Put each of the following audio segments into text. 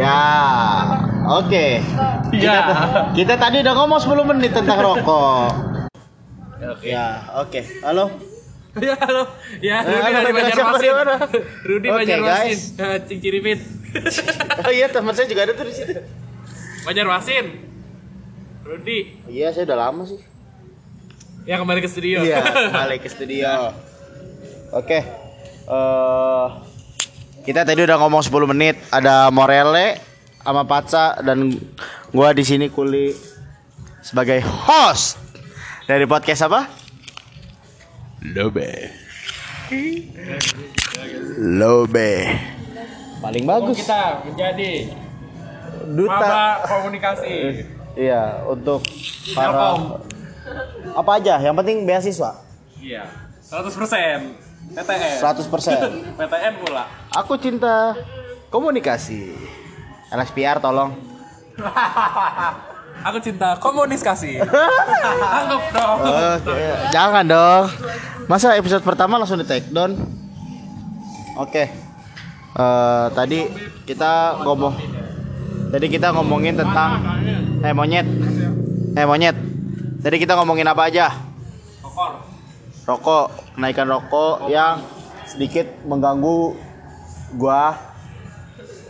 Ya, oke. Kita, Ya. kita tadi udah ngomong 10 menit tentang rokok. Oke. Ya, oke. Halo. Ya, halo. Ya, Eh, Rudi halo, dari Banjarmasin. Rudi Oke, Banjarmasin. Eh, Cinciripit. Oh iya, teman saya juga ada tuh di situ. Banjarmasin. Rudi. Iya, saya udah lama sih. Ya kembali ke studio. Iya, balik ke studio. Oke. Eh kita tadi udah ngomong 10 menit. Ada Morele sama Paca dan gua di sini kuli sebagai host dari podcast apa? Lobe. Lobe. Paling Oh, bagus. kita menjadi Duta. maba komunikasi. Iya, untuk para apa aja, yang penting beasiswa. Iya. 100% PTN. 100%. PTN pula. Aku cinta komunikasi. LSPR tolong. Aku cinta komunikasi. Anggap dong. Oke, jangan dong. Masa episode pertama langsung di take down? Oke. Eh, tadi kita ngomong Tadi kita ngomongin tentang eh monyet. Eh monyet. Tadi kita ngomongin apa aja? Rokok, kenaikan rokok yang sedikit mengganggu gua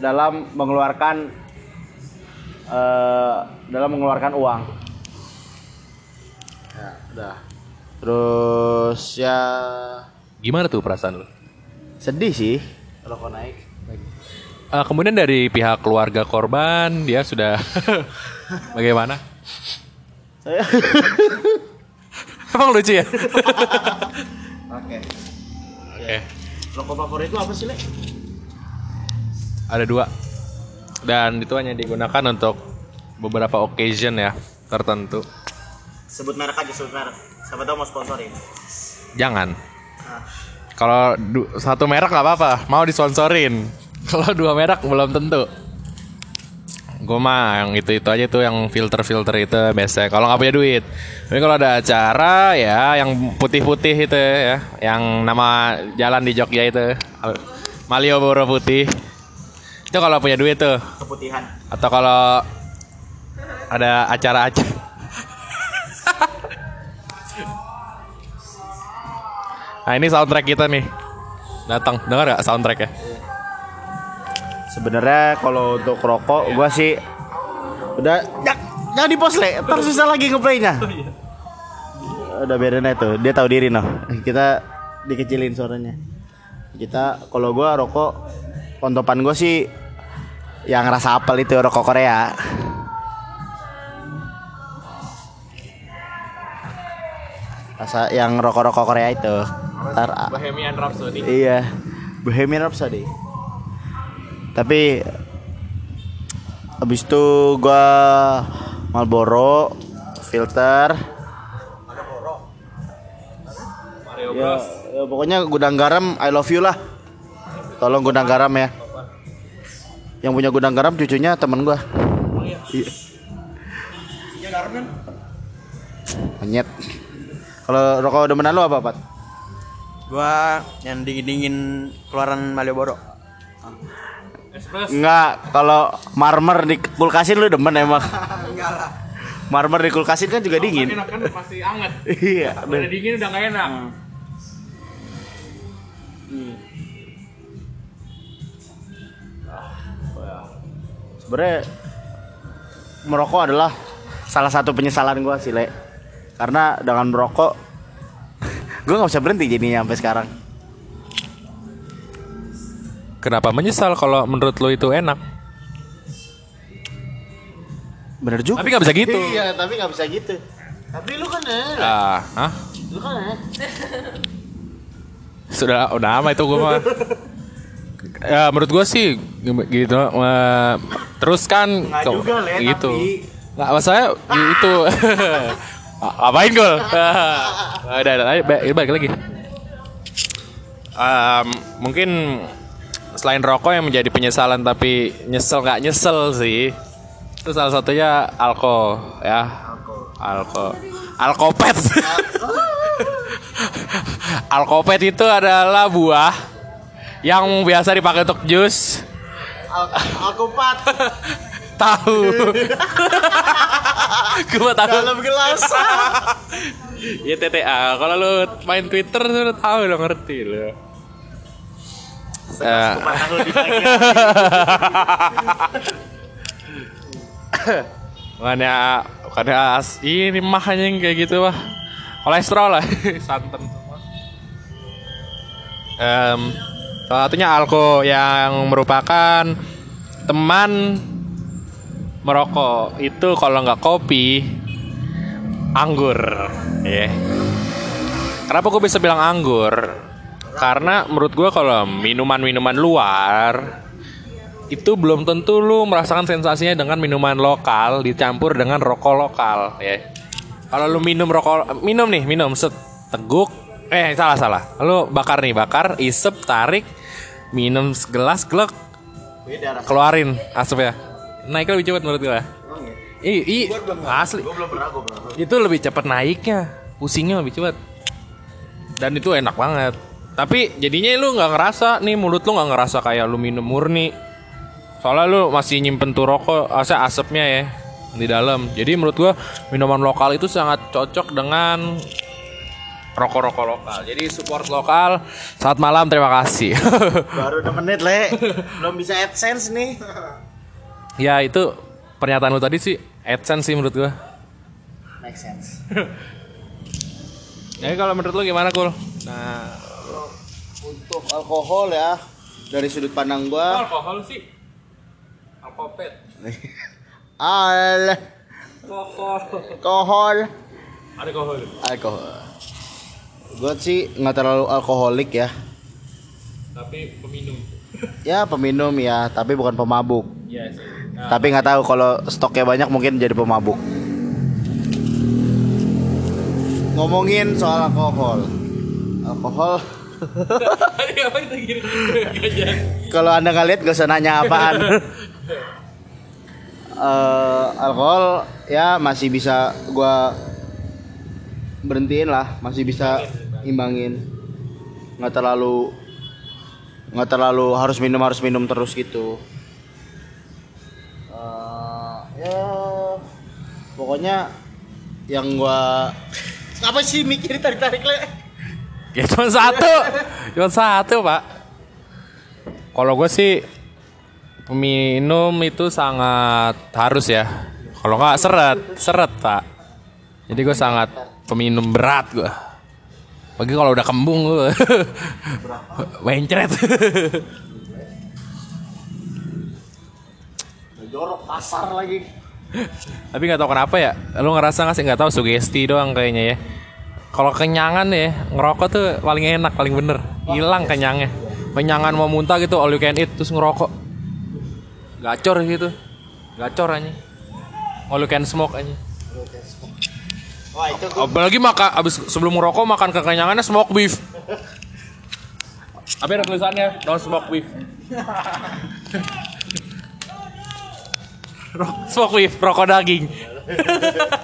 dalam mengeluarkan eh dalam mengeluarkan uang. Ya, udah. Terus ya Gimana tuh perasaan lu? sedih sih rokok naik. Eh, kemudian dari pihak keluarga korban dia sudah bagaimana? Saya Emang lucu ya? Oke. Oke. Rokok favorit lu apa sih, Le? Ada dua. Dan itu hanya digunakan untuk beberapa occasion ya tertentu. Sebut merek aja, sebut merek. Siapa tahu mau sponsorin. Jangan. Nah, Kalau satu merek nggak apa-apa, mau disponsorin. Kalau dua merek belum tentu. Gue mah yang itu itu aja tuh yang filter filter itu biasa. Kalau nggak punya duit. Tapi kalau ada acara ya yang putih putih itu ya, yang nama jalan di Jogja itu Malioboro putih. Itu kalau punya duit tuh. keputihan. Atau kalau ada acara-acara. nah ini soundtrack kita nih. Datang, dengar gak soundtrack ya? Sebenarnya kalau untuk rokok gua sih udah jangan, jangan di post le, ntar susah lagi ngeplaynya. Udah biarin aja tuh, dia tahu diri noh. Kita dikecilin suaranya. Kita kalau gua rokok pontopan gua sih yang rasa apel itu rokok Korea. Rasa yang rokok-rokok Korea itu. Ntar Bohemian Rhapsody. Iya, Bohemian Rhapsody. Tapi habis itu gua Marlboro filter. Mario Ya, ya, pokoknya gudang garam I love you lah. Tolong gudang garam ya. Yang punya gudang garam cucunya temen gua. Iya. Monyet. Kalau rokok demenan lu apa, Pat? Gua yang dingin-dingin keluaran Malioboro. Enggak, kalau marmer di kulkasin lu demen emang. Marmer di kulkasin kan juga dingin. Enak kan pasti anget. Iya. Udah dingin udah gak enak. Sebenarnya merokok adalah salah satu penyesalan gua sih, Le. Karena dengan merokok gua nggak bisa berhenti jadinya sampai sekarang. Kenapa menyesal kalau menurut lo itu enak? Bener juga. Tapi nggak bisa gitu. Iya, tapi nggak bisa gitu. Tapi lu kan eh, Ah, hah? lu kan eh. Sudah udah lama itu gue mah. ya menurut gue sih gitu eh, terus kan Nggak juga, Le, gitu. tapi- Nggak maksudnya itu. Apain gol? udah, udah, balik lagi. Em, mungkin selain rokok yang menjadi penyesalan tapi nyesel nggak nyesel sih itu salah satunya alko ya alko alkopet alkopet itu adalah buah yang biasa dipakai untuk jus Al- Alkopat Tahu. Gua tahu. dalam gelas. Ya TTA. Kalau lu main Twitter lu tahu udah ngerti lu. Eh, pagi. Makanya as- ini mah anjing kayak gitu mah. Kolesterol lah, santan semua. Em, salah satunya alko yang merupakan teman merokok itu kalau nggak kopi anggur ya kenapa gue bisa bilang anggur karena menurut gue kalau minuman-minuman luar itu belum tentu lu merasakan sensasinya dengan minuman lokal dicampur dengan rokok lokal ya. Kalau lu minum rokok minum nih, minum set teguk eh salah salah. Lu bakar nih, bakar, isep, tarik, minum segelas glek, keluarin asapnya. Naiknya lebih cepat menurut gue. Ya? Ih, asli. Gue belum pernah, gue belum pernah. Itu lebih cepat naiknya, pusingnya lebih cepat. Dan itu enak banget. Tapi jadinya lu nggak ngerasa nih mulut lu nggak ngerasa kayak lu minum murni. Soalnya lu masih nyimpen tuh rokok, asa asapnya ya di dalam. Jadi menurut gua minuman lokal itu sangat cocok dengan rokok-rokok lokal. Jadi support lokal. Saat malam terima kasih. Baru 2 menit, Le. Belum bisa AdSense nih. ya itu pernyataan lu tadi sih AdSense sih menurut gua. Make sense. Jadi kalau menurut lu gimana, Kul? Nah, untuk alkohol ya, dari sudut pandang gua, alkohol sih. Alkopet. al alkohol, Alkohol. alkohol. Gua sih nggak terlalu alkoholik ya. Tapi peminum. Ya peminum ya, tapi bukan pemabuk. Iya sih. Tapi nggak tahu kalau stoknya banyak mungkin jadi pemabuk. Ngomongin soal alkohol, alkohol. Kalau anda nggak lihat gak usah nanya apaan. Eh, alkohol ya masih bisa gua berhentiin lah, masih bisa imbangin. Nggak terlalu nggak terlalu harus minum harus minum terus gitu. Eh, ya pokoknya yang gua apa sih mikir tarik-tarik le? Ya cuma satu. Cuma satu, Pak. Kalau gue sih peminum itu sangat harus ya. Kalau nggak seret, seret, Pak. Jadi gue sangat peminum berat gue. Bagi kalau udah kembung gue. Mencret. Jorok pasar lagi. Tapi nggak tahu kenapa ya. Lu ngerasa nggak sih nggak tahu sugesti doang kayaknya ya. Kalau kenyangan ya ngerokok tuh paling enak paling bener. Hilang kenyangnya. Kenyangan mau muntah gitu all you can eat terus ngerokok. Gacor gitu. Gacor aja. All you can smoke aja. Wah itu Apalagi makan abis sebelum ngerokok makan kekenyangannya smoke beef. Apa ada tulisannya? No smoke beef. Smoke beef, rokok daging.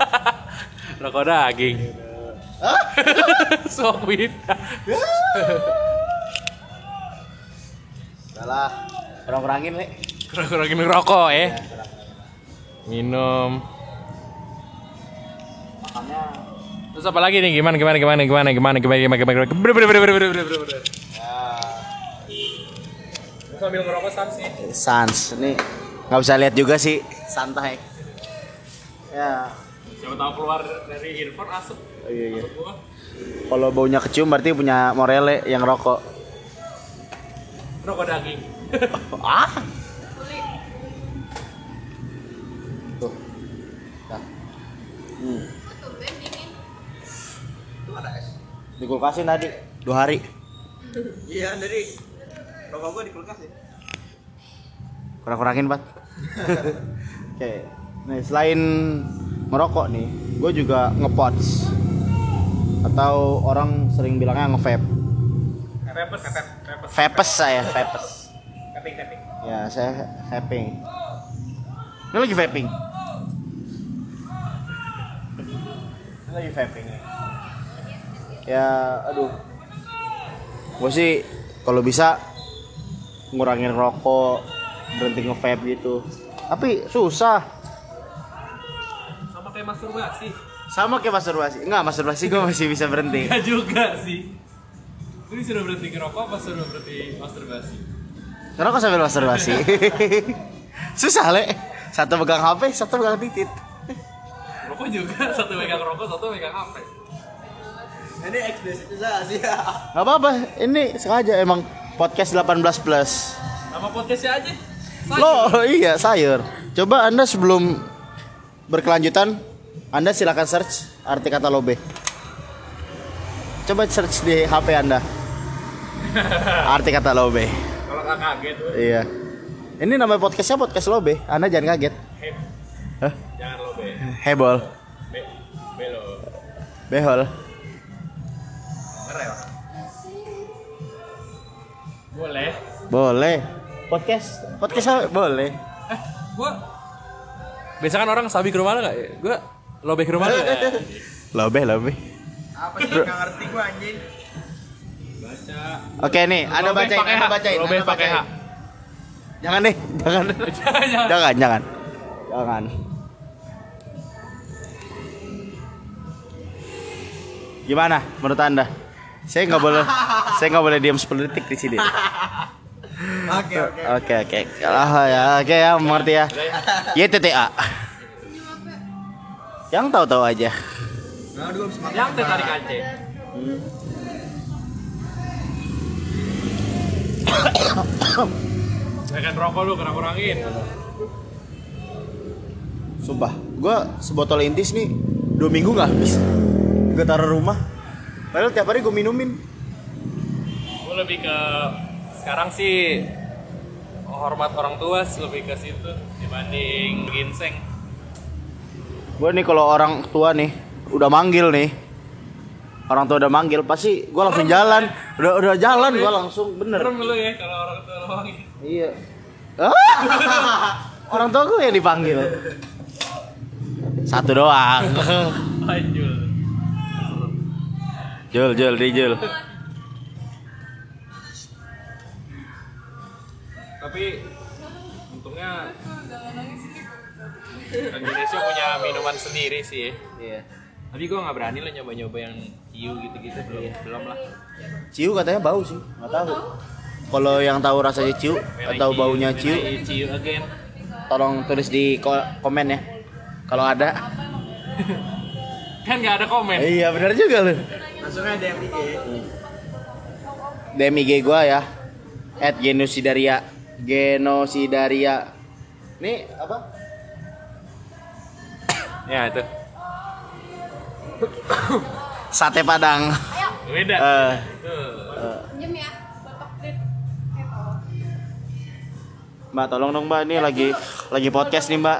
rokok daging. Smoke beef. salah. Kurang-kurangin le. Kurang-kurangin rokok ya. Minum. Makannya Terus apa lagi nih? Gimana gimana gimana gimana gimana gimana gimana gimana gimana ber- ber- ber- ber- ber. Sambil ngerokok sans nih. Sans nih nggak bisa lihat juga sih santai. Ya. Siapa tahu keluar dari earphone asap. Oh, iya, iya. Kalau baunya kecium berarti punya Morele yang rokok. Rokok daging. ah. Tuh. Dah. Hmm. Di kulkasin tadi dua hari. Iya dari rokok gua di kulkas ya. Kurang-kurangin, Pak. Oke. Nih, selain merokok nih, gue juga ngepots. Atau orang sering bilangnya ngevape. Repes. Vapes saya, vapes. Tapping, tapping. Ya, saya vaping. Ini lagi vaping. Ini lagi vaping. Ya, aduh. Gue sih kalau bisa ngurangin rokok, berhenti nge-vape gitu tapi susah kayak masturbasi. sama kayak masturbasi enggak masturbasi gue masih bisa berhenti Enggak juga sih. Ini sudah berhenti ngerokok apa sudah berhenti masturbasi? karena kok sambil masturbasi susah le satu pegang HP satu pegang titit Rokok juga, satu megang rokok, satu megang HP. Ini eksplisitasi ya. nggak apa-apa ini sengaja emang podcast 18 plus Nama podcastnya aja. Sayur. lo iya sayur coba anda sebelum berkelanjutan anda silakan search arti kata lobe. Coba search di HP anda. Arti kata lobe. Kalau nggak kaget, iya. Ini namanya podcastnya podcast lobe. Anda jangan kaget. He, Hah? jangan lo be, hebol. Be, belo. behol. Ngerel. Boleh. boleh. Podcast? Podcast boleh. Eh, gua Biasa kan orang sabi ke rumah lo gak? Gua lobe ke rumah lo gak? lobe lobe Apa sih nggak ngerti gua anjing? Baca. oke nih Lobe bacain H. bacain Lobe anda pakai H. jangan deh jangan Jangan. jangan jangan jangan gimana menurut anda saya nggak boleh saya nggak boleh diam 10 detik di sini Oke oke. oke oke ah ya oke ya mengerti ya YTTA yang tahu-tahu aja Nah. Yang teh tarik Aceh. Jangan rokok lu kurang-kurangin. sumpah gua sebotol intis nih dua minggu nggak habis gue taruh rumah padahal tiap hari gue minumin Gue lebih ke sekarang sih hormat orang tua sih lebih ke situ dibanding ginseng. Gue nih kalau orang tua nih udah manggil nih. Orang tua udah manggil pasti gue langsung jalan. Udah udah jalan gue langsung bener. Serem lu ya kalau orang tua lo wangi. iya. Ah! orang tua gue yang dipanggil. Satu doang. Jul Jul di Jul. Tapi untungnya Indonesia punya minuman sendiri sih. iya Tapi gue nggak berani lah nyoba-nyoba yang hiu gitu-gitu belum belum lah. ciu katanya bau sih nggak tahu kalau yang tahu rasanya ciu atau baunya ciu ciu again. tolong tulis di ko- komen ya kalau ada Kan nggak ada komen. iya benar juga lu Langsung aja DM IG. DM IG gua ya at genosidaria genosidaria ini apa Ya itu. sate padang. Beda. Eh, ya. Kayak tahu. mbak tolong dong mbak. Ini lagi lagi podcast nih mbak.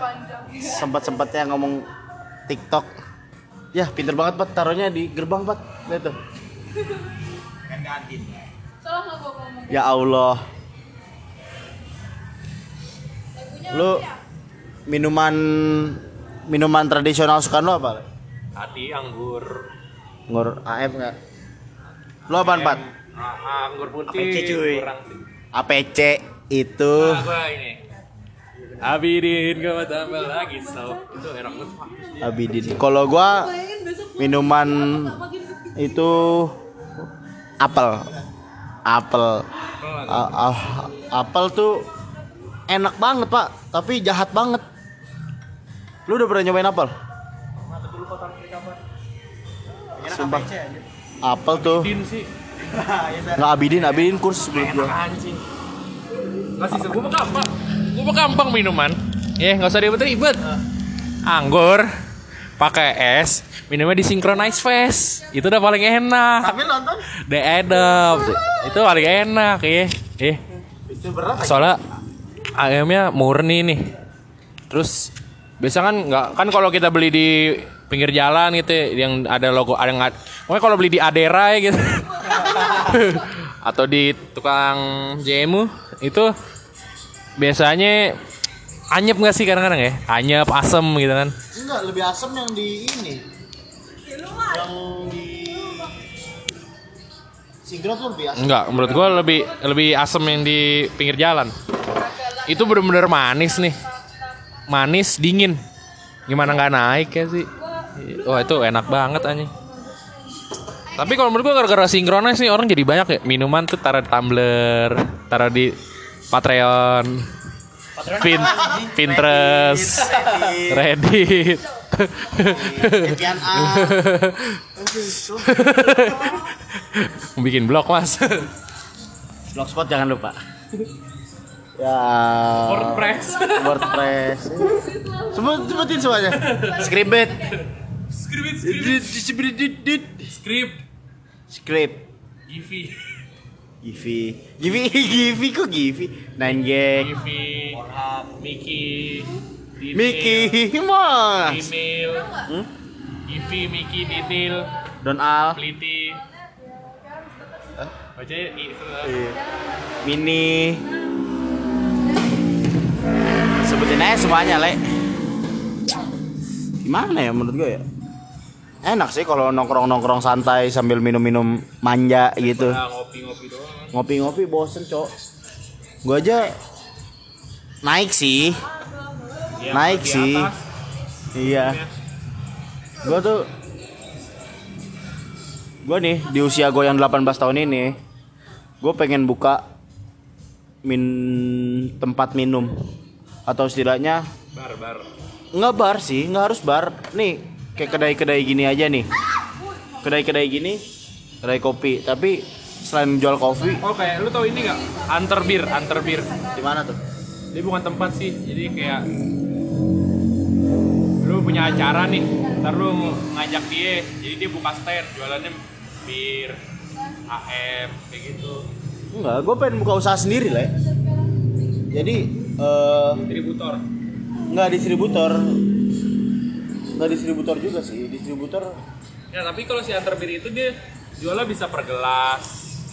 Sempat sempatnya ngomong TikTok. Ya pinter banget mbak. Taruhnya di gerbang mbak. Lihat tuh. Kan ya Allah. Lagunya lu ya? minuman minuman tradisional suka lu apa Hati anggur. ngur AF nggak lu apaan Pat? Anggur putih. APC, cuy. Kurang. APC itu Nah, gua ini. Abidin gak mau tambah lagi so itu enak banget. Abidin. Kalau gua minuman itu apel. Apel. A- a- apel tuh enak banget, Pak, tapi jahat banget. Lu udah pernah nyobain apel? Sumpah. Apel tuh Abidin sih nggak abidin, abidin kurs menurut gua. Masih sebuah gampang. Gua mah gampang minuman. Ya, nggak usah ribet-ribet. Anggur pakai es, minumnya di synchronize fest. Itu udah paling enak. Sambil nonton. The Edop. Itu paling enak ya. Eh, Itu berat. soalnya ayamnya murni nih terus biasa kan nggak kan kalau kita beli di pinggir jalan gitu ya, yang ada logo ada yang pokoknya kalau beli di Adera ya gitu atau di tukang jemu itu biasanya anyep nggak sih kadang-kadang ya anyep asem gitu kan Enggak, lebih asam yang di ini. Yang di Sinkron tuh lebih asam. enggak menurut gua lebih lebih asem yang di pinggir jalan Itu bener-bener manis nih. Manis dingin. Gimana nggak naik ya sih? Wah itu enak banget anjing. Tapi kalau menurut gua gara-gara sinkronis nih orang jadi banyak ya minuman tuh taruh di tumbler, taruh di Patreon, Pin, Pinterest, Reddit. Sekian A. Bikin blog mas. Blogspot jangan lupa. Ya. WordPress. WordPress. Sebut sebutin semuanya. Scribet. Script, Scribet. script, Script. Givi, Givi. Givi Givi kok Givi? 9gag. Givi, Miki, Didil, Miki Mas. Dinil, Hmm? Givi, Miki, Didil, Don Al. Pliti. Baca ya, Iya. Mini. Sebutin aja semuanya, Le. Gimana ya menurut gue ya? Enak sih kalau nongkrong-nongkrong santai sambil minum-minum manja gitu. Nah, ngopi-ngopi doang. Ngopi-ngopi bosen, Cok. Gue aja naik sih. Ya, Naik sih. atas. Iya. Gue tuh Gue nih di usia gue yang 18 tahun ini Gue pengen buka min tempat minum Atau setidaknya Bar, bar. Nggak bar sih, nggak harus bar Nih, kayak kedai-kedai gini aja nih Kedai-kedai gini Kedai kopi, tapi selain jual kopi Oh kayak lu tau ini gak? Antar bir, antar bir. di mana tuh? Dia bukan tempat sih, jadi kayak lu punya acara nih, ntar lu ngajak dia, jadi dia buka stand jualannya bir, AM, kayak gitu. Enggak, gue pengen buka usaha sendiri lah Jadi eh Distributor. nggak distributor nggak distributor juga sih distributor Ya tapi kalau si antar bir itu dia jualnya bisa per gelas,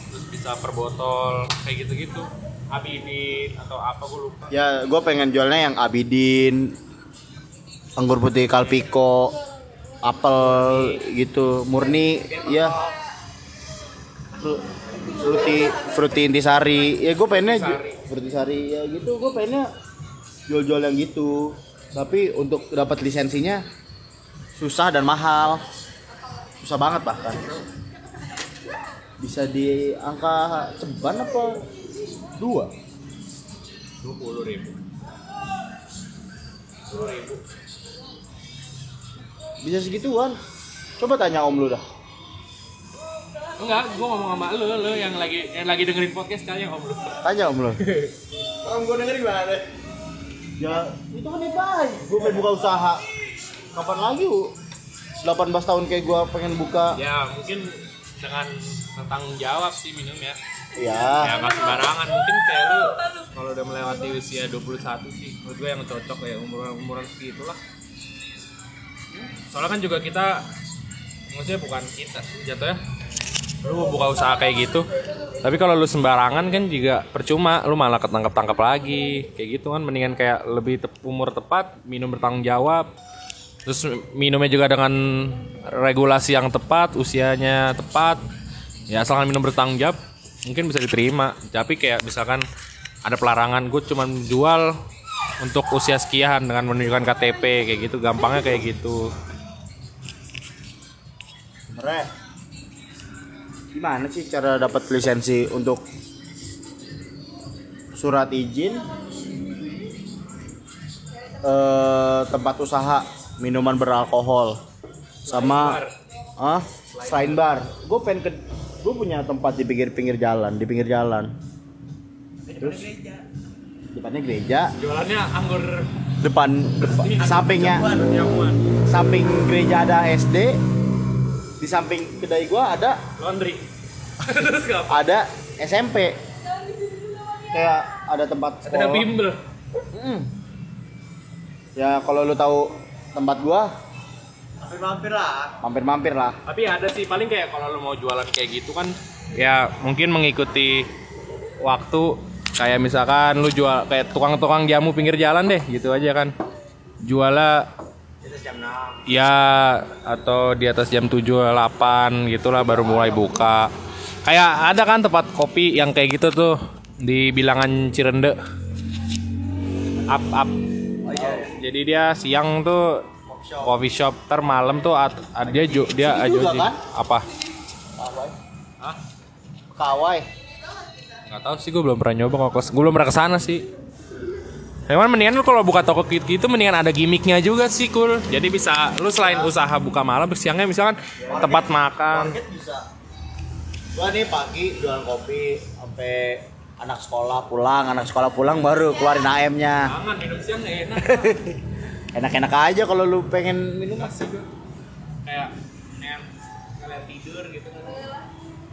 terus bisa per botol, kayak gitu-gitu. Abidin atau apa gue lupa. ya gue pengen jualnya yang abidin anggur putih kalpiko apel gitu murni ya Fru- fruity fruity intisari ya gue pengennya fruity sari ya gitu. Gue pengennya jual-jual yang gitu. Tapi untuk dapat lisensinya susah dan mahal. Susah banget bahkan. Bisa di angka ceban apa? Dua. Dua puluh ribu. Sepuluh ribu. bisa segituan. Coba tanya om lu dah Enggak, gua ngomong sama lu, lu yang lagi yang lagi dengerin podcast kalian om lu. tanya om lu om gue dengerin gimana ya itu kan baik gue pengen buka usaha kapan lagi U? 18 tahun kayak gue pengen buka Ya mungkin dengan tanggung jawab sih minum ya. ya Ya nggak sembarangan mungkin kayak lu kalau udah melewati usia 21 sih menurut gue yang cocok ya umuran umuran segitu lah. Soalnya kan juga kita maksudnya bukan kita sih jatuhnya lu mau buka usaha kayak gitu. Tapi kalau lu sembarangan kan juga percuma lu malah ketangkap tangkap lagi. Kayak gitu kan mendingan kayak lebih tep- umur tepat minum bertanggung jawab. Terus minumnya juga dengan regulasi yang tepat usianya tepat. Ya asalkan minum bertanggung jawab mungkin bisa diterima. Tapi kayak misalkan ada pelarangan gue cuman jual untuk usia sekian dengan menunjukkan KTP kayak gitu gampangnya kayak gitu. Re, gimana sih cara dapat lisensi untuk surat izin? Eh, tempat usaha minuman beralkohol sama ah selain bar. Gue pengen ke gue punya tempat di pinggir-pinggir jalan di pinggir jalan. Terus? Depannya gereja. Jualannya anggur. Depan, depan sampingnya. jamuan samping gereja ada SD di samping kedai gua ada laundry ada SMP kayak ada tempat ada sekolah. bimbel. Mm. ya kalau lu tahu tempat gua? Mampir-mampir lah. mampir-mampir lah. Tapi ada sih paling kayak kalau lo mau jualan kayak gitu kan ya mungkin mengikuti waktu. Kayak misalkan lu jual kayak tukang-tukang jamu pinggir jalan deh gitu aja kan. Jualnya ya atau di atas jam 7 8 gitulah baru mulai buka kayak ada kan tempat kopi yang kayak gitu tuh di bilangan Cirende up up. Jadi dia siang tuh coffee shop, ter malam tuh at, at- dia ju, dia aja kan? apa? Kawai. Gak tau sih gue belum pernah nyoba kalau gue belum pernah ke sana sih. Cuman mendingan lu kalau buka toko gitu, gitu mendingan ada gimmicknya juga sih cool. Jadi bisa lu selain usaha buka malam siangnya misalkan tempat makan. Market bisa. Gua nih pagi jualan kopi sampai anak sekolah pulang, anak sekolah pulang baru keluarin AM-nya. Jangan minum siang enak. Enak-enak aja kalau lu pengen minum. Kayak mendingan kalian tidur gitu kan.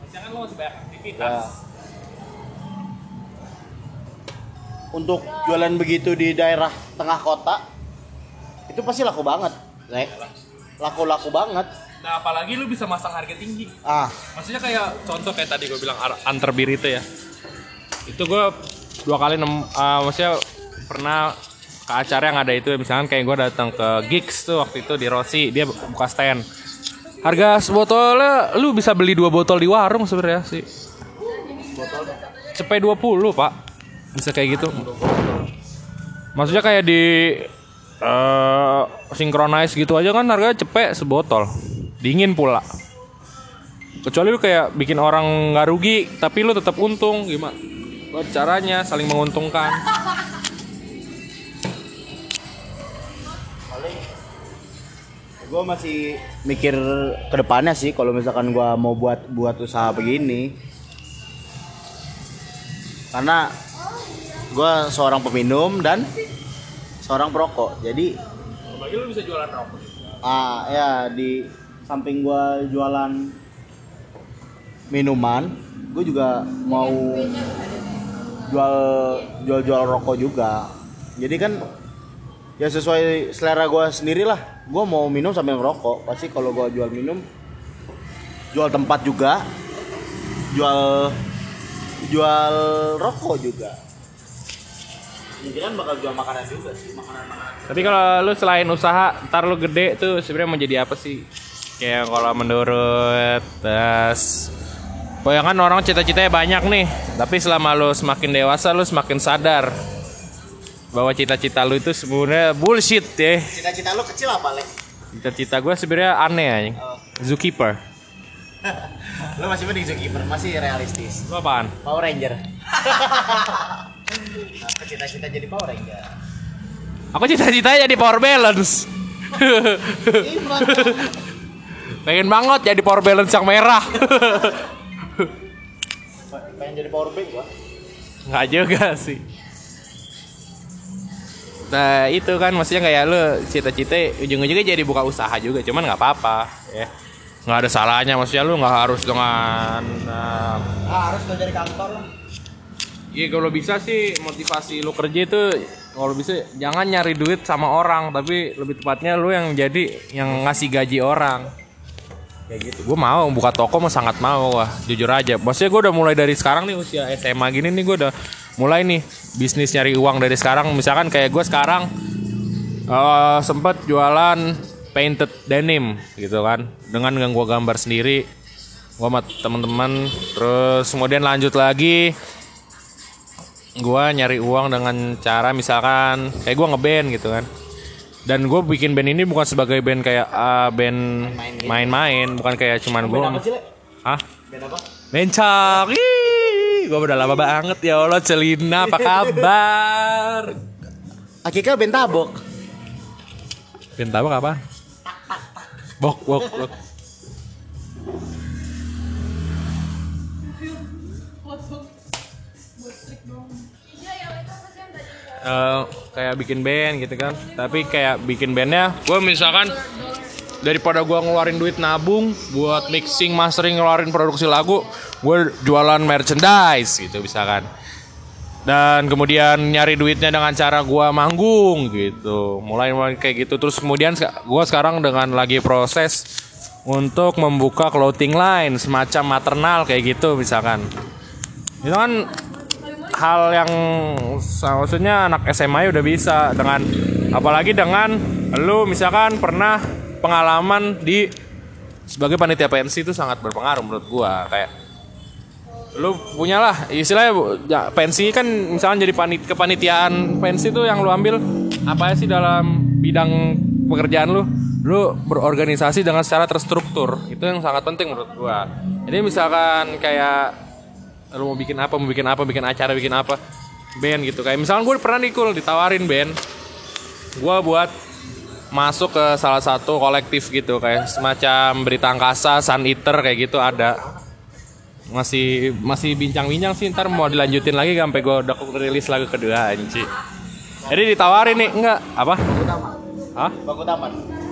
Siang kan lu masih banyak aktivitas. Ya. Untuk jualan begitu di daerah tengah kota itu pasti laku banget, Lek. Laku-laku banget. Nah apalagi lu bisa masang harga tinggi. Ah, Maksudnya kayak contoh kayak tadi gue bilang ar- antar bir itu ya. Itu gue dua kali nem, ah, maksudnya pernah ke acara yang ada itu misalkan kayak gue datang ke gigs tuh waktu itu di Rossi dia buka stand. Harga sebotolnya lu bisa beli dua botol di warung sebenarnya sih. Cepet 20 pak Bisa kayak gitu Maksudnya kayak di eh synchronize gitu aja kan harganya cepet sebotol Dingin pula kecuali lu kayak bikin orang nggak rugi tapi lu tetap untung gimana Buat caranya saling menguntungkan gue masih mikir ke depannya sih kalau misalkan gua mau buat buat usaha begini. Karena gua seorang peminum dan seorang perokok. Jadi bagi lu bisa jualan rokok ah ya di samping gua jualan minuman, gue juga mau jual jual jual rokok juga. Jadi kan ya sesuai selera gue sendiri lah. Gue mau minum sambil ngerokok. Pasti kalau gua jual minum, jual tempat juga, jual jual rokok juga. Mungkinan bakal jual makanan juga sih, makanan-makanan. tapi kalau lu selain usaha ntar lu gede tuh sebenarnya mau jadi apa sih kayak kalau menurut tes Oh ya kan orang cita-citanya banyak nih Tapi selama lu semakin dewasa lu semakin sadar Bahwa cita-cita lu itu sebenarnya bullshit ya Cita-cita lu kecil apa, Lek? Cita-cita gue sebenarnya aneh anjing. Zookeeper. Lu masih mending zookeeper, masih realistis. Lu apaan? Power Ranger. Apa cita-cita jadi Power Ranger? Aku cita-citanya jadi power balance. Pengen banget jadi power balance yang merah. Pengen jadi Power Bank gua. Nggak juga sih. Nah itu kan maksudnya kayak lu cita-cita ujung-ujungnya jadi buka usaha juga cuman nggak apa-apa ya nggak ada salahnya maksudnya lu nggak harus dengan uh, Ah, harus gak dari kantor lah. Iya kalau bisa sih motivasi lu kerja itu kalau bisa jangan nyari duit sama orang tapi lebih tepatnya lu yang jadi yang ngasih gaji orang. Gitu. Gue mau buka toko mah sangat mau wah jujur aja. Maksudnya gue udah mulai dari sekarang nih usia SMA gini nih gue udah mulai nih bisnis nyari uang dari sekarang. Misalkan kayak gue sekarang eh sempet jualan painted denim gitu kan dengan yang gue gambar sendiri gue sama teman-teman terus kemudian lanjut lagi gua nyari uang dengan cara misalkan kayak gua ngeband gitu kan dan gue bikin band ini bukan sebagai band kayak ah, band main-main bukan kayak cuman gue ah Band apa? bencak gue udah lama banget ya Allah Celina apa kabar? Akika band tabok. band tabak apa? Bok bok bok Eh, kayak bikin band gitu kan. Tapi kayak bikin bandnya gue misalkan daripada gue ngeluarin duit nabung buat mixing mastering ngeluarin produksi lagu gue jualan merchandise gitu misalkan. Dan kemudian nyari duitnya dengan cara gue manggung gitu. Mulai mulai kayak gitu. Terus kemudian gue sekarang dengan lagi proses untuk membuka clothing line semacam maternal kayak gitu misalkan. Itu kan hal yang maksudnya anak SMA udah bisa dengan apalagi dengan lu misalkan pernah pengalaman di sebagai panitia pensi itu sangat berpengaruh menurut gua. Kayak lu punyalah istilahnya ya, pensi kan misalnya jadi panit kepanitiaan pensi tuh yang lu ambil apa sih dalam bidang pekerjaan lu? Lu berorganisasi dengan secara terstruktur. Itu yang sangat penting menurut gua. Jadi misalkan kayak lu mau bikin apa mau bikin apa bikin acara bikin apa? Band gitu. Kayak misalnya gue pernah nih Kul, ditawarin band gua buat masuk ke salah satu kolektif gitu kayak semacam berita angkasa Sun Eater kayak gitu ada. Masih masih bincang-bincang sih ntar mau dilanjutin lagi sampai gue udah rilis lagu kedua anji jadi ditawarin nih enggak? Apa? Hah? Bangku taman.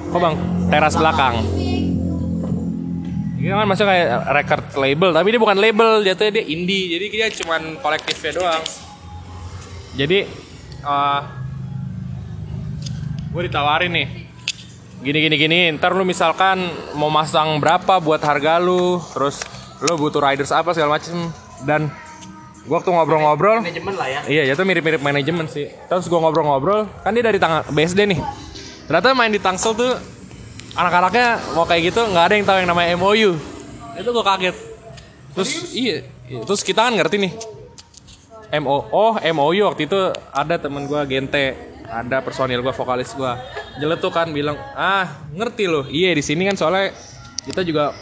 kok bang? Teras belakang ini kan masuk kayak record label tapi dia bukan label jatuhnya dia indie jadi dia cuman kolektifnya doang jadi eh gue ditawarin nih gini gini gini ntar lu misalkan mau masang berapa buat harga lu terus lu butuh riders apa segala macem dan gue waktu ngobrol-ngobrol Manajemen lah ya. Iya, itu mirip-mirip manajemen sih. Terus gue ngobrol-ngobrol, kan dia dari tang BSD nih. Ternyata main di Tangsel tuh anak-anaknya mau kayak gitu nggak ada yang tahu yang namanya MOU. Itu gue kaget. Terus iya, iya. terus kita kan ngerti nih. MO oh MOU waktu itu ada temen gue Gente, ada personil gue vokalis gue. Jeletuk kan bilang, "Ah, ngerti loh. Iya, di sini kan soalnya kita juga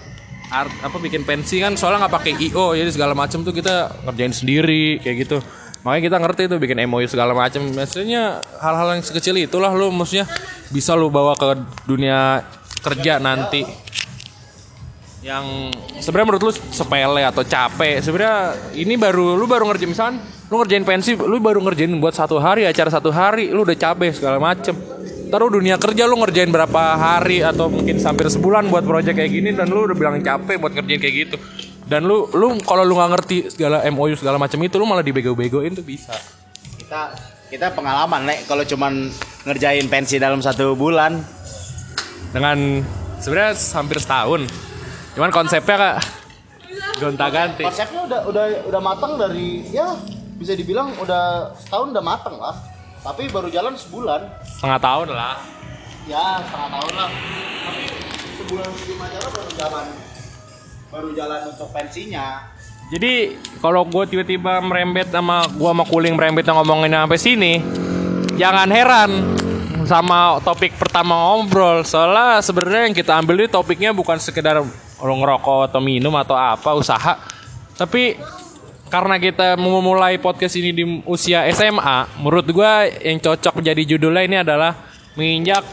art, apa bikin pensi kan soalnya nggak pakai IO jadi segala macem tuh kita ngerjain sendiri kayak gitu makanya kita ngerti tuh bikin MOU segala macem maksudnya hal-hal yang sekecil itulah lu maksudnya bisa lu bawa ke dunia kerja nanti yang sebenarnya menurut lu sepele atau capek sebenarnya ini baru lu baru ngerjain misalkan lu ngerjain pensi lu baru ngerjain buat satu hari acara satu hari lu udah capek segala macem Taruh dunia kerja lu ngerjain berapa hari atau mungkin hampir sebulan buat project kayak gini dan lu udah bilang capek buat ngerjain kayak gitu. Dan lu lu kalau lu nggak ngerti segala MOU segala macam itu lu malah dibego-begoin tuh bisa. Kita kita pengalaman Lek kalau cuman ngerjain pensi dalam satu bulan. Dengan sebenarnya hampir setahun. Cuman konsepnya kak gonta-ganti. Konsepnya udah udah udah matang dari ya bisa dibilang udah setahun udah matang lah. Tapi baru jalan sebulan. Setengah tahun lah. Ya setengah tahun lah. Tapi sebulan sebelum acara baru jalan baru jalan untuk pensinya. Jadi kalau gue tiba-tiba merembet sama gua sama kuling merembet ngomongin sampai sini, jangan heran sama topik pertama ngobrol. Soalnya sebenarnya yang kita ambil ini topiknya bukan sekedar ngerokok atau minum atau apa usaha, tapi karena kita memulai podcast ini di usia SMA, menurut gua yang cocok menjadi judulnya ini adalah menginjak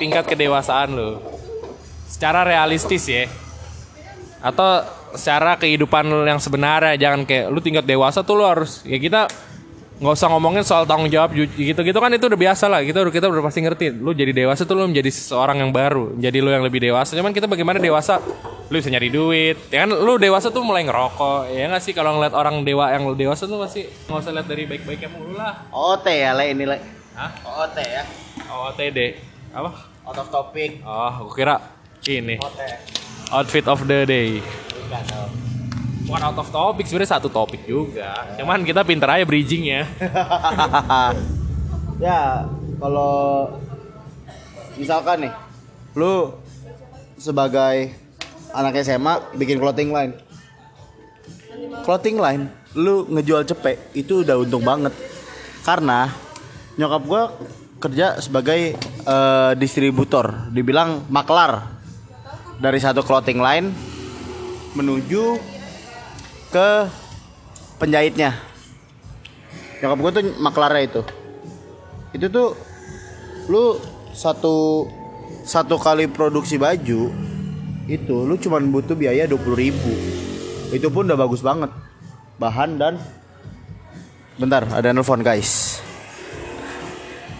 tingkat kedewasaan lo. Secara realistis ya atau secara kehidupan yang sebenarnya jangan kayak lu tingkat dewasa tuh lu harus ya kita nggak usah ngomongin soal tanggung jawab gitu gitu kan itu udah biasa lah kita kita udah pasti ngerti lu jadi dewasa tuh lu menjadi seseorang yang baru menjadi lu yang lebih dewasa cuman kita bagaimana dewasa lu bisa nyari duit ya kan lu dewasa tuh mulai ngerokok ya nggak sih kalau ngeliat orang dewa yang dewasa tuh pasti nggak usah lihat dari baik-baiknya mulu lah OT ya Le ini Le. Hah? OT ya. OTD apa Out of topic. oh aku kira ini OT. outfit of the day Bukan dong. Bukan out of topic, sebenarnya satu topik juga. Cuman kita pinter aja bridgingnya. ya kalau misalkan nih lu sebagai anak SMA bikin clothing line clothing line lu ngejual cepet itu udah untung banget karena nyokap gua kerja sebagai eh, distributor dibilang maklar dari satu clothing line menuju ke penjahitnya. Nyokap gue tuh maklarnya itu. Itu tuh lu satu satu kali produksi baju itu lu cuman butuh biaya 20.000 ribu. Itu pun udah bagus banget. Bahan dan bentar ada nelfon guys.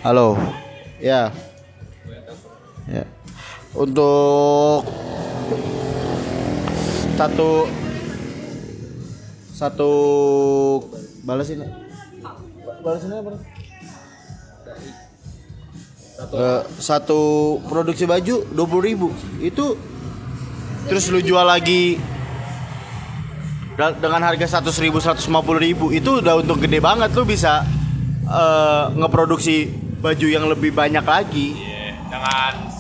Halo. Ya. Ya. Untuk satu satu balas ini. Balas ini apa? Eh, satu produksi baju 20.000 ribu. Itu terus lu jual lagi dengan harga 100 ribu 150 ribu. Itu udah untuk gede banget. Lu bisa eh, ngeproduksi baju yang lebih banyak lagi. Dengan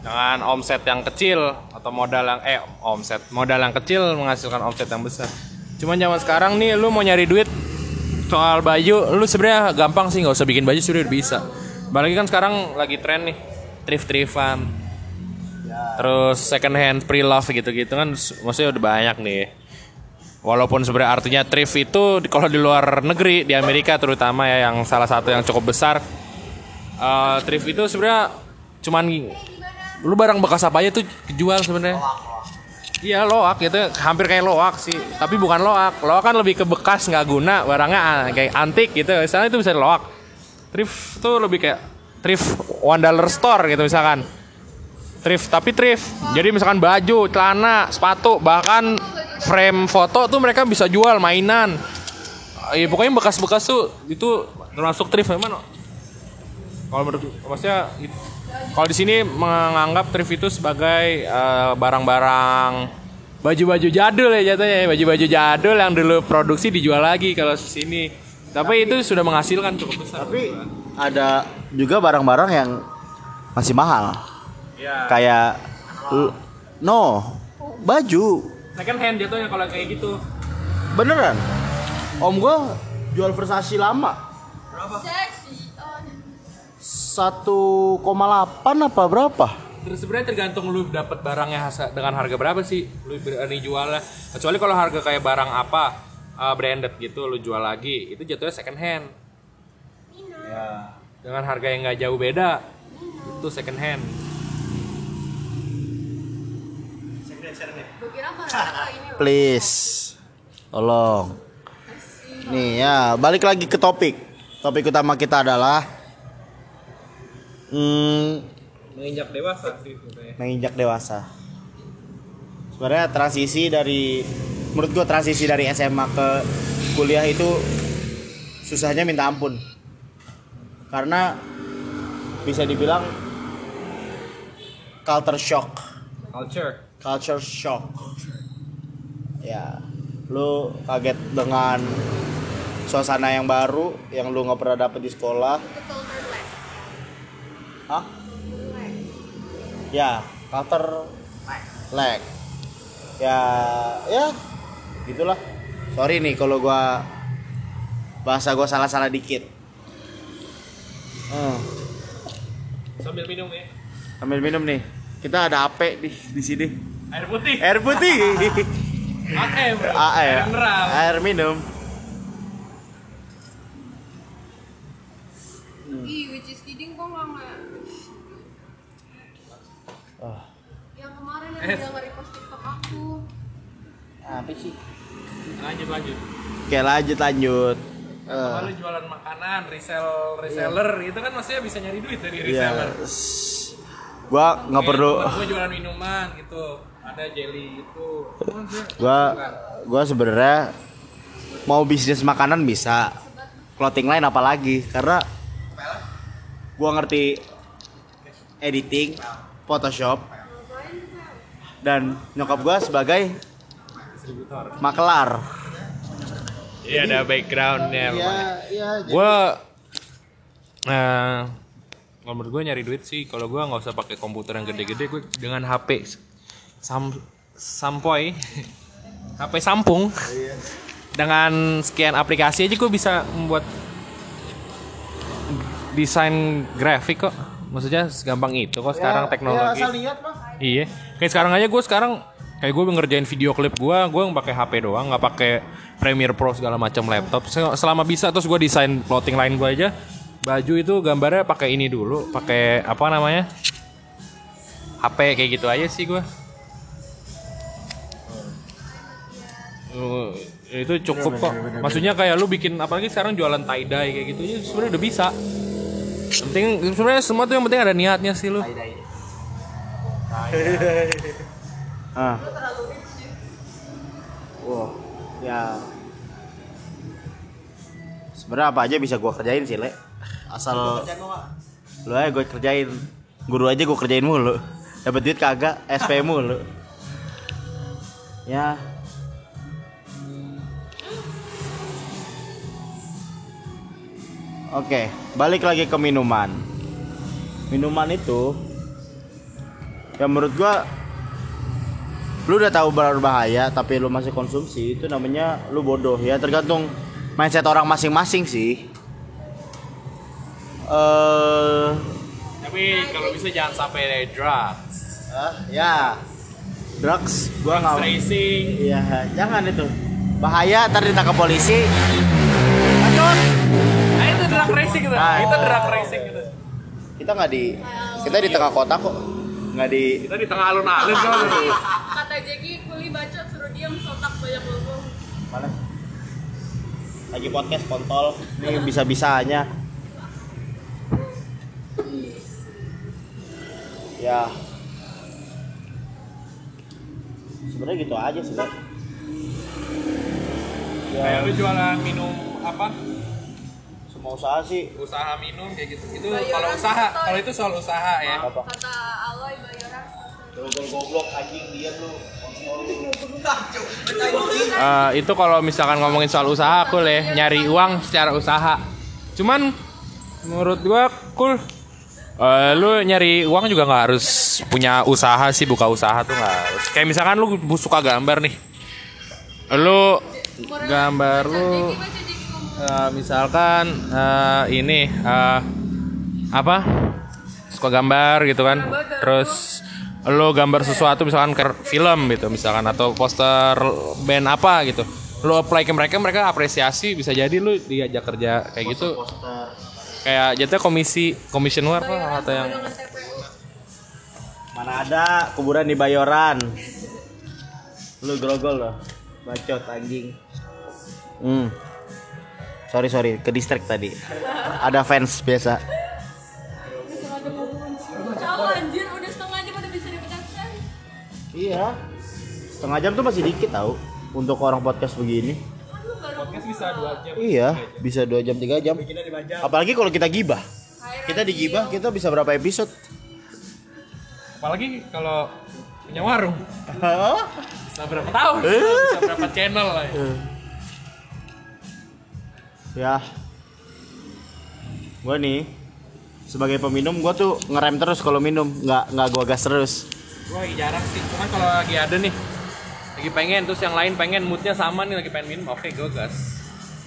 dengan omset yang kecil atau modal yang eh omset modal yang kecil menghasilkan omset yang besar. Cuman zaman sekarang nih lu mau nyari duit soal baju, lu sebenarnya gampang sih nggak usah bikin baju sudah bisa. Apalagi kan sekarang lagi tren nih thrift-thriftan. Terus second hand pre-love gitu-gitu kan s- maksudnya udah banyak nih. Walaupun sebenarnya artinya thrift itu kalau di luar negeri di Amerika terutama ya yang salah satu yang cukup besar eh, thrift itu sebenarnya cuman lu barang bekas apa aja tuh jual sebenarnya. Iya loak. Gitu hampir kayak loak sih. Tapi bukan loak. Loak kan lebih ke bekas nggak guna. Barangnya ah, kayak antik gitu. Misalnya itu bisa loak. Thrift tuh lebih kayak thrift one dollar store gitu misalkan. Thrift tapi thrift. Jadi misalkan baju celana sepatu bahkan frame foto tuh mereka bisa jual mainan. Iya pokoknya bekas-bekas tuh itu termasuk thrift. Memang kalau menurut maksudnya kalau di sini menganggap thrift itu sebagai eh, barang-barang baju-baju jadul ya jatuhnya ya. baju-baju jadul yang dulu produksi dijual lagi kalau di sini tapi itu sudah menghasilkan cukup besar Tapi ada juga barang-barang yang masih mahal. ya Kayak l- no, baju. second hand jatuhnya kalau kayak gitu Beneran. Om gua jual Versace lama. Seksi. Oh, 1,8 apa berapa? Terus sebenarnya tergantung lu dapat barangnya dengan harga berapa sih lu berani jualnya. Kecuali kalau harga kayak barang apa uh, branded gitu lu jual lagi itu jatuhnya second hand. Ya. Dengan harga yang nggak jauh beda itu second hand. Please. Tolong. Nih ya, balik lagi ke topik. Topik utama kita adalah hmm, Menginjak dewasa sih sebenarnya. menginjak dewasa. Sebenarnya transisi dari menurut gua transisi dari SMA ke kuliah itu susahnya minta ampun. Karena bisa dibilang culture shock. Culture. Culture shock. Ya, lu kaget dengan suasana yang baru yang lu nggak pernah dapet di sekolah. Hah? Relax. Ya, culture lag. Ya, ya, gitulah. Sorry nih kalau gua bahasa gua salah-salah dikit. Hmm, Sambil minum ya. sambil minum nih. Kita ada AP di di sini. Air putih. Air putih. AM. Air mineral. Air minum. Ih, which is kidding kok nggak nggak. Ah. Yang kemarin yang Eh. dia nge-repost TikTok aku. Apa sih? Lanjut lanjut. Oke, lanjut lanjut. Eh, Kalau lu jualan makanan, resell reseller itu kan maksudnya bisa nyari duit dari Iya. reseller. s- Gua nggak perlu. Gue jualan minuman gitu. Ada jelly itu. Gua gua sebenarnya mau bisnis makanan bisa. Clothing line apalagi karena gua ngerti editing, Photoshop dan nyokap gua sebagai makelar. Iya ada backgroundnya. Iya, iya. Gue, nah, kalau menurut gue nyari duit sih, kalau gue nggak usah pakai komputer yang gede-gede, gue dengan HP sam sampoy, HP sampung, dengan sekian aplikasi aja gue bisa membuat desain grafik kok. Maksudnya segampang itu kok sekarang teknologi. Ya, asal lihat. Iya, kayak sekarang aja gue sekarang kayak gue ngerjain video klip gue, gue pakai HP doang, nggak pakai Premiere Pro segala macam laptop. Se- Selama bisa terus gue desain clothing line gue aja. Baju itu gambarnya pakai ini dulu, pakai apa namanya? HP kayak gitu aja sih gue. Uh, itu cukup kok. Maksudnya kayak lu bikin apalagi sekarang jualan tie dye kayak gitu ya sebenarnya udah bisa. Yang penting sebenarnya semua tuh yang penting ada niatnya sih lu. Ah. Wah, ya. Sebenarnya apa aja bisa gua kerjain sih, Le. Asal lu aja gue kerjain. Guru aja gua kerjain mulu. Dapat duit kagak, SP mulu. Ya. Oke, balik lagi ke minuman. Minuman itu yang menurut gua lu udah tahu berbahaya tapi lu masih konsumsi itu namanya lu bodoh ya tergantung mindset orang masing-masing sih eh Tapi kalau bisa jangan sampai drugs. ah, ya drugs gua nggak Racing. iya jangan itu bahaya ntar ditangkap polisi Bacot. Nah itu drug racing itu. Ah. Itu drug racing gitu. kita nggak di kita di tengah kota kok nggak di Kita di tengah alun-alun kan. Kata Jeki, kuli bacot suruh diam sotak banyak ngomong. mana lagi podcast kontol ini bisa bisanya ya sebenarnya gitu aja sih Bang. ya Kayak lu jualan minum apa? Usaha sih. Usaha minum kayak gitu. Itu Bayaran kalau usaha, kalau itu soal usaha ya. apa? Kata Aloy bayaran. Gol goblok anjing dia lu. Eh, itu kalau misalkan ngomongin soal usaha cool ya. Nyari uang secara usaha. Cuman menurut gua cool Eh, lu nyari uang juga nggak harus punya usaha sih buka usaha tuh nggak harus. Kayak misalkan lu suka gambar nih. Lu gambar lu Eh, misalkan eh, ini eh, apa? Suka gambar gitu kan. Terus lo gambar sesuatu misalkan ke film gitu misalkan atau poster band apa gitu. Lo apply ke mereka mereka apresiasi bisa jadi lu diajak kerja kayak gitu. Kayak jatuh komisi komisioner apa atau yang mana ada kuburan di Bayoran. Lu grogol loh. Bacot anjing. Hmm sorry sorry ke distrik tadi. Ada fans biasa. Tahu anjir udah setengah jam udah bisa dipecahkan. iya. Setengah jam tuh masih dikit tau untuk orang podcast begini. Kan podcast bisa dua jam. Iya bisa dua jam tiga jam. Apalagi kalau kita gibah. Kita digibah kita bisa berapa episode? Apalagi kalau punya warung. Bisa berapa tahun? Bisa berapa channel lah ya. Ya. Gue nih sebagai peminum gue tuh ngerem terus kalau minum. Nggak nggak gue gas terus. Gue lagi jarang sih, cuman kalau lagi ada nih Lagi pengen, terus yang lain pengen, moodnya sama nih lagi pengen minum, oke gue gas.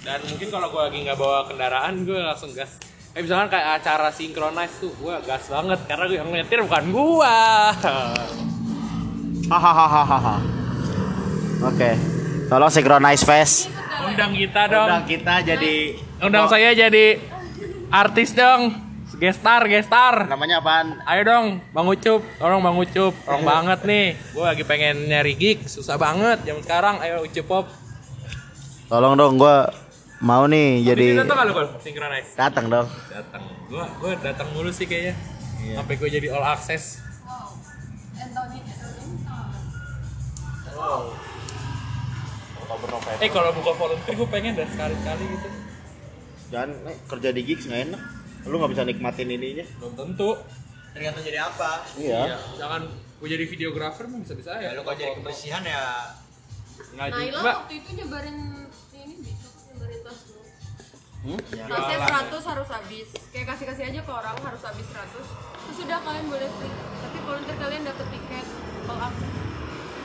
Dan mungkin kalau gue lagi nggak bawa kendaraan, gue langsung gas. Eh misalkan kayak acara synchronize tuh, gue gas banget. Karena yang nyetir bukan gue hahaha. Oke. Tolong synchronize face Undang kita dong. Undang kita jadi Undang saya jadi artis dong. Gestar, gestar. Namanya apaan? Ayo dong, Bang Ucup, tolong Bang Ucup, tolong banget nih. Gue lagi pengen nyari gig, susah banget. Zaman sekarang, ayo Ucup Pop. Tolong dong gue mau nih jadi Jadi datang kalau synchronize? datang dong. Datang. Gua gua datang mulu sih kayaknya. Sampai gua jadi all access. Anthony Anthony. eh kalau buka volunteer gua pengen dah sekali sekali gitu jangan eh, kerja di gigs nggak enak lu nggak bisa nikmatin ininya belum tentu tergantung jadi apa iya jangan gua jadi videografer mah bisa bisa ya ya lu kalau jadi kebersihan ya juga waktu itu nyebarin ini besok nyebarin tas lu. Hmm? Tasnya 100 harus habis. Kayak kasih-kasih aja ke orang harus habis 100. Terus sudah kalian boleh free. Tapi volunteer kalian dapat tiket all access.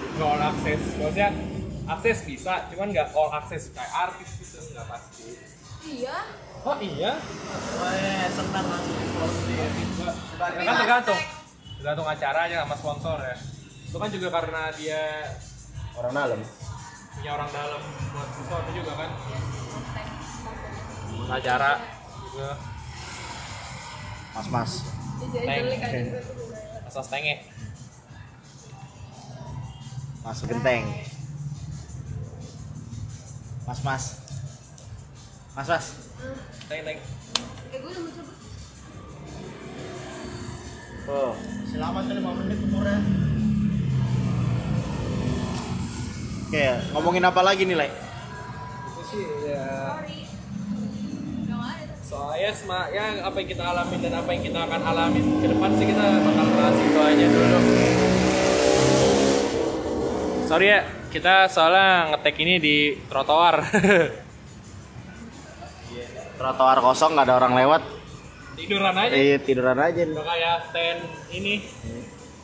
nggak all access maksudnya akses bisa cuman nggak all access. Kayak artis gitu nggak pasti. Iya. oh iya? Wah, senang langsung. Ya kan tergantung tergantung acaranya sama sponsor ya. Itu kan juga karena dia orang dalam. punya orang dalam buat sesuatu juga kan. Acara juga. Mas mas tuh. asal setengah mas genteng mas mas. Mas mas. Teng teng. Eh gue udah mau coba. oh. Selamat tuh 5 menit umurnya. oke ngomongin apa lagi nih Lek? itu sih ya. Soalnya sema ya apa yang kita alamin dan apa yang kita akan alamin ke depan sih kita bakal bahas itu aja dulu. Sorry ya kita soalnya ngetek ini di trotoar trotoar kosong nggak ada orang lewat tiduran aja eh tiduran aja nih udah kayak stand ini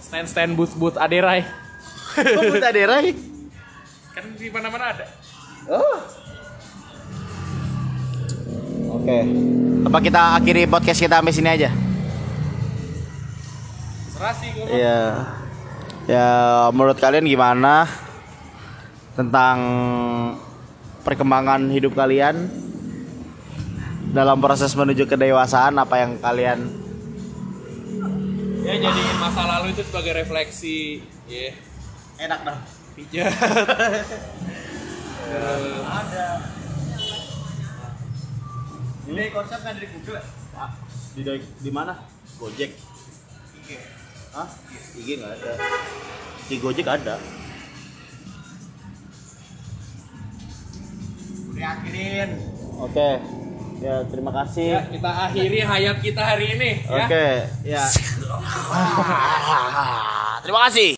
stand stand booth booth aderai Kok Buta Derai? Kan di mana-mana ada. Oh. Oke. Apa kita akhiri podcast kita sampai sini aja? Serasi gue. Iya. Ya, menurut kalian gimana tentang perkembangan hidup kalian dalam proses menuju kedewasaan apa yang kalian Ya jadi masa lalu itu sebagai refleksi. Ya. enak dah. Pijat. Ini konsepnya dari Google. Di di mana? Gojek. Hah? IG nggak ada. Di Gojek ada. Udah akhirin. Oke. Ya, terima kasih. Ya, kita akhiri hayat kita hari ini ya. Oke, ya. Terima kasih.